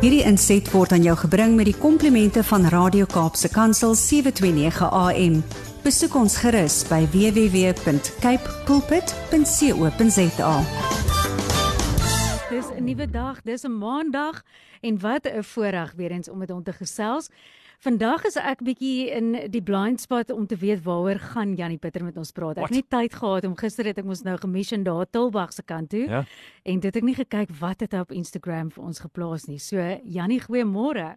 Hierdie inset word aan jou gebring met die komplimente van Radio Kaapse Kansel 729 AM. Besoek ons gerus by www.cape pulpit.co.za. Dis 'n nuwe dag, dis 'n maandag en wat 'n voorreg weer eens om met hom te gesels. Vandag is ek bietjie in die blind spot om te weet waaroor gaan Janie Pieter met ons praat. Ek het nie tyd gehad om gister het ek mos nou gemission daar Tilbag se kant toe. Ja. En dit ek nie gekyk wat het hy op Instagram vir ons geplaas nie. So Janie, goeiemôre.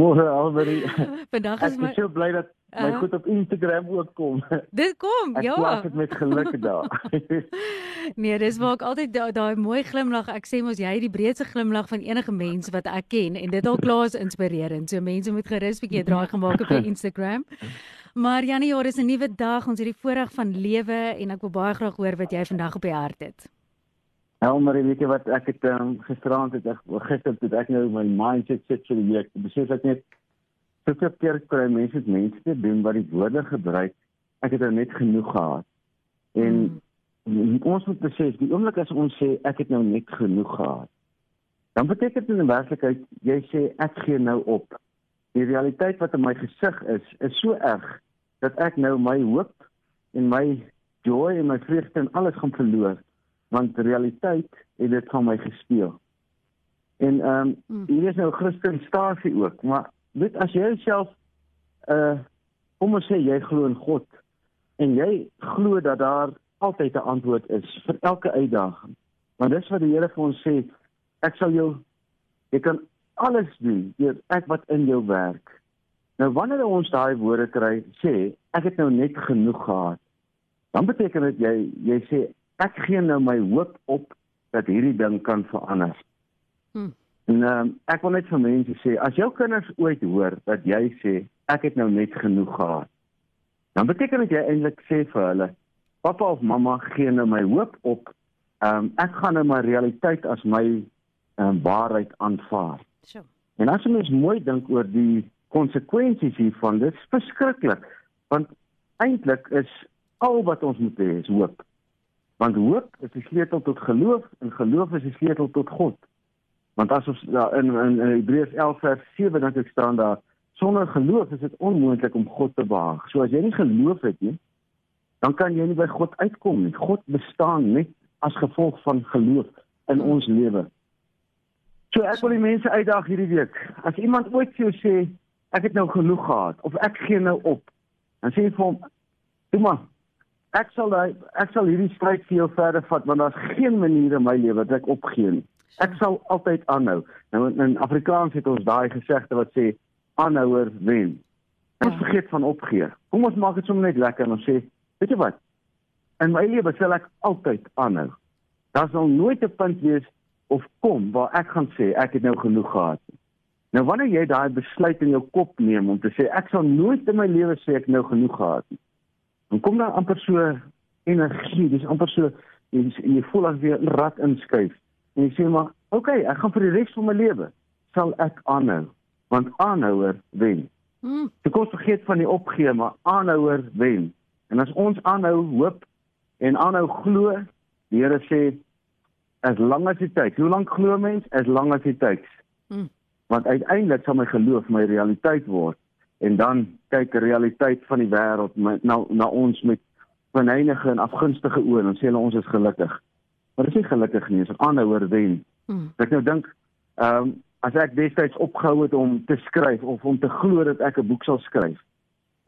Môre Alberie. Vandag Ek is is my so bly dat my Uh-huh. goed op Instagram ook kom. Dit kom, Ek ja. plaas dit met geluk daar. Nee, dis waar ek altyd daai daai mooi glimlag. Ek sê mos jy het die breedste glimlag van enige mens wat ek ken en dit al klaar is inspirerend. So mense moet gerus 'n bietjie draai gemaak op jou Instagram. Maar Janie, ja, dis 'n nuwe dag. Ons het die voorreg van lewe en ek wil baie graag hoor wat jy vandag op die hart het. Elmarie, weet jy wat ek het um, gisteraand het ek gister het ek nou my mindset sit vir die week. Ek Besef ek net soveel keer kry mense met mense te doen wat die woorde gebruik. Ek het nou net genoeg gehad. En mm. ons moet besef die oomblik as ons sê ek het nou net genoeg gehad. Dan beteken dit in werklikheid jy sê ek gee nou op. Die realiteit wat in my gesig is, is so erg dat ek nou my hoop en my joy en my vreugde en alles gaan verloor want realiteit het dit van my gesteel. En ehm um, hier is nou Christenstasie ook, maar weet as jy self uh kom ons sê jy glo in God en jy glo dat daar altyd 'n antwoord is vir elke uitdaging. Want dis wat die Here vir ons sê, ek sal jou jy kan alles doen deur ek wat in jou werk. Nou wanneer ons daai woorde kry, sê ek het nou net genoeg gehad. Dan beteken dit jy jy sê ek gee nou my hoop op dat hierdie ding kan verander. Hmm. En um, ek wil net vir mense sê as jou kinders ooit hoor dat jy sê ek het nou net genoeg gehad. Dan beteken dit jy eintlik sê vir hulle pappa of mamma gee nou my hoop op. Ehm um, ek gaan nou my realiteit as my ehm um, waarheid aanvaar. So. En as jy mens mooi dink oor die konsekwensies hiervan, dit is verskriklik. Want eintlik is al wat ons moet hê is hoop. Want hoop is die sleutel tot geloof en geloof is die sleutel tot God. Want as ons daar in in, in Hebreërs 11 vers 7 dan ek staan daar sonder geloof is dit onmoontlik om God te behaag. So as jy nie geloof het nie, dan kan jy nie by God uitkom nie. God bestaan net as gevolg van geloof in ons lewe. So ek wil die mense uitdaag hierdie week. As iemand ooit vir jou sê ek het nou genoeg gehad of ek gee nou op, dan sê jy vir hom, "Toe maar, ek sal daai ek sal hierdie stryd vir jou verder vat want daar's geen manier in my lewe dat ek opgee nie. Ek sal altyd aanhou." Nou in, in Afrikaans het ons daai gesegde wat sê aanhouer wen. Ons Ja. vergeet van opgee. Kom ons maak dit sommer net lekker en ons sê, weet jy wat? In my lewe sal ek altyd aanhou. Daar sal nooit 'n punt wees of kom waar ek gaan sê ek het nou genoeg gehad nie. Nou wanneer jy daai besluit in jou kop neem om te sê ek sal nooit in my lewe sê ek nou genoeg gehad nie. Dan kom daar amper so energie, dis amper so jy, jy voel as jy 'n rat inskuif. En jy sê maar, "Oké, okay, ek gaan vir die res van my lewe sal ek aanhou, want aanhouer wen." Mm. Ek kos vergeet van die opgee, maar aanhouer wen. En as ons aanhou hoop en aanhou glo, die Here sê as lank as dit tyd. Hoe lank glo mens? As lank as dit tyd. Mm. Want uiteindelik sal my geloof my realiteit word en dan kyk die realiteit van die wêreld na na ons met venynige en afgunstige oë en sê hulle ons is gelukkig. Maar dit is nie gelukkig nie, dis aanhouer wen. Mm. Ek nou dink, ehm um, as ek destyds opgehou het om te skryf of om te glo dat ek 'n boek sal skryf.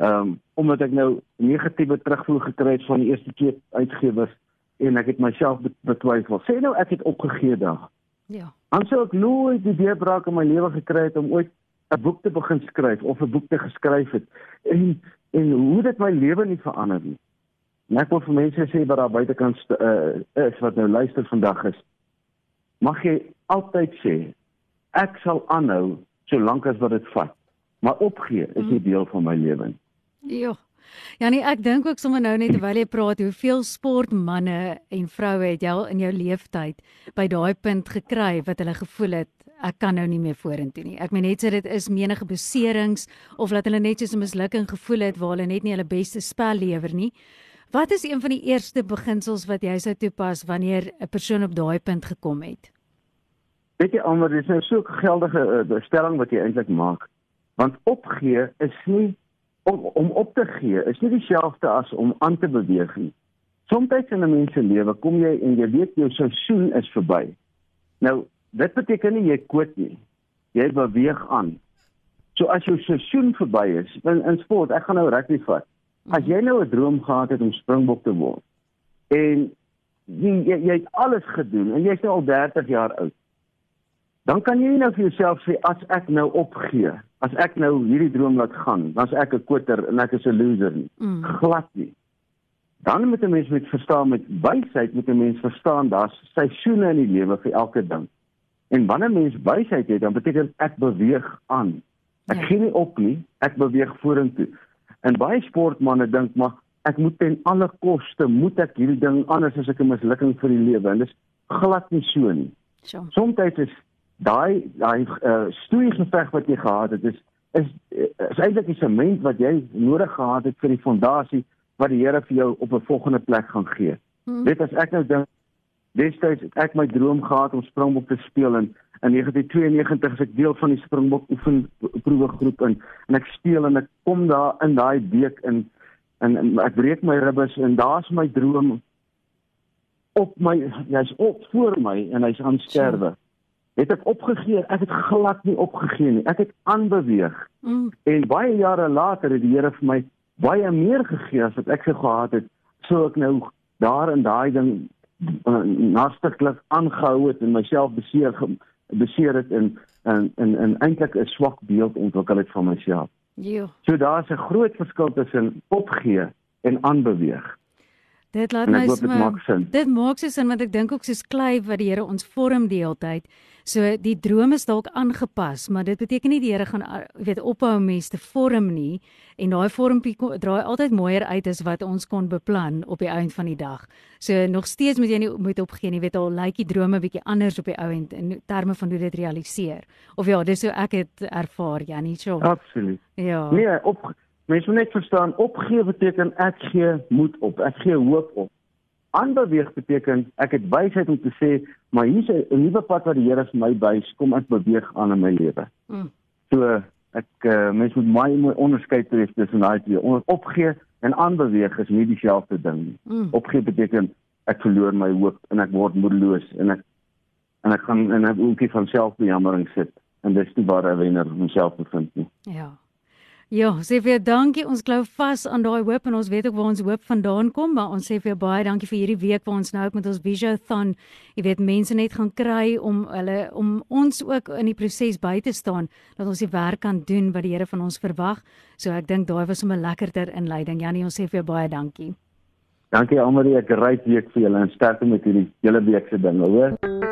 Ehm um, omdat ek nou negatiewe terugvoer gekry het van die eerste twee uitgewers en ek het myself be- betwyfel. Sê nou ek het opgegee daar. Ja. Dan sou ek nooit die deurbraak in my lewe gekry het om ooit 'n boek te begin skryf of 'n boek te geskryf het. En en hoe dit my lewe nie verander nie. En ek wil vir mense sê wat daar buitekant uh, is wat nou luister vandag is. Mag jy altyd sê ek sal aanhou solank as wat dit vat. Maar opgee is nie deel van my lewe nie. Ja. Ja nee, ek dink ook sommer nou net terwyl jy praat, hoeveel sportmense en vroue het jy al in jou lewenstyd by daai punt gekry wat hulle gevoel het ek kan nou nie meer vorentoe nie. Ek meen net sê dit is menige beserings of dat hulle net soos 'n mislukking gevoel het waar hulle net nie hulle beste spel lewer nie. Wat is een van die eerste beginsels wat jy sou toepas wanneer 'n persoon op daai punt gekom het? Weet jy almal, dis nou so 'n geldige uh, stelling wat jy eintlik maak. Want opgee is nie om, om op te gee is nie dieselfde as om aan te beweeg nie. Soms in 'n mens se lewe kom jy en jy weet jou seisoen is verby. Nou, dit beteken nie jy kwit nie. Jy beweeg aan. So as jou seisoen verby is, in, in sport, ek gaan nou rugby vat. As jy nou 'n droom gehad het om springbok te word en jy jy, jy het alles gedoen en jy's nou al 30 jaar oud. Dan kan jy nou vir jouself sê as ek nou opgee, as ek nou hierdie droom laat gaan, dan's ek 'n kwitter en ek is 'n loser nie. Mm. Glad nie. Dan moet 'n mens met verstaan met wysheid moet 'n mens verstaan daar's seisoene in die lewe vir elke ding. En wanneer mens wysheid het, dan beteken ek beweeg aan. Ek ja. gee nie op nie, ek beweeg vorentoe. En baie sportmense dink maar ek moet ten alle koste moet ek hierdie ding anders as ek 'n mislukking vir die lewe en dis glad nie so nie. So. Soms is daai daai uh, stoei geveg wat jy gehad het is is is eintlik die sement wat jy nodig gehad het vir die fondasie wat die Here vir jou op 'n volgende plek gaan gee. Hmm. Net as ek nou dink destyds het ek my droom gehad om Springbok te speel en in 1992 as ek deel van die Springbok oefenproewe groep in en ek speel en ek kom daar in daai week in en, en ek breek my ribbes en daar's my droom op my jy's op voor my en hy's aan sterwe. Het ek opgegee? Ek het glad nie opgegee nie. Ek het aanbeweeg. Mm. En baie jare later het die Here vir my baie meer gegee as wat ek sou gehad het sou ek nou daar in daai ding uh, nastiglik aangehou het en myself beseer beseer het en en en, en eintlik 'n swak beeld ontwikkel het van myself. Ja. So daar's 'n groot verskil tussen opgee en aanbeweeg. Dit laat my Dit maak so sin want ek dink ook soos klei wat die Here ons vorm die hele tyd. So die droom is dalk aangepas, maar dit beteken nie die Here gaan weet ophou om mense te vorm nie en daai vormpie draai altyd mooier uit as wat ons kon beplan op die einde van die dag. So nog steeds moet jy nie moet opgee nie, weet al lyk die drome bietjie anders op die ou end in terme van hoe dit realiseer. Of ja, dis hoe ek het ervaar, Janie, so. Absoluut. Ja. Nee, op mense moet net verstaan opgee beteken ek gee moed op, ek gee hoop op aanbeweeg beteken ek het wysheid om te sê maar hier's 'n nuwe pad wat die Here vir my wys kom ek beweeg aan in my lewe. Mm. So ek uh, mens moet my mooi onderskei tref tussen daai twee. Onder opgee en aanbeweeg is nie dieselfde ding nie. Mm. Opgee beteken ek verloor my hoop en ek word moedeloos en ek en ek gaan in 'n ookie van selfbejammering sit en dis nie waar 'n wenner homself bevind nie. Ja. Ja, sê vir dankie. Ons glo vas aan daai hoop en ons weet ook waar ons hoop vandaan kom, maar ons sê vir baie dankie vir hierdie week waar ons nou met ons Visiothon, jy weet mense net gaan kry om hulle om ons ook in die proses by te staan dat ons die werk kan doen wat die Here van ons verwag. So ek dink daai was 'n lekkerder inleiding. Janie, ons sê vir baie dankie. Dankie almal, 'n great week vir julle en sterkte met hierdie hele week se dinge, hoor.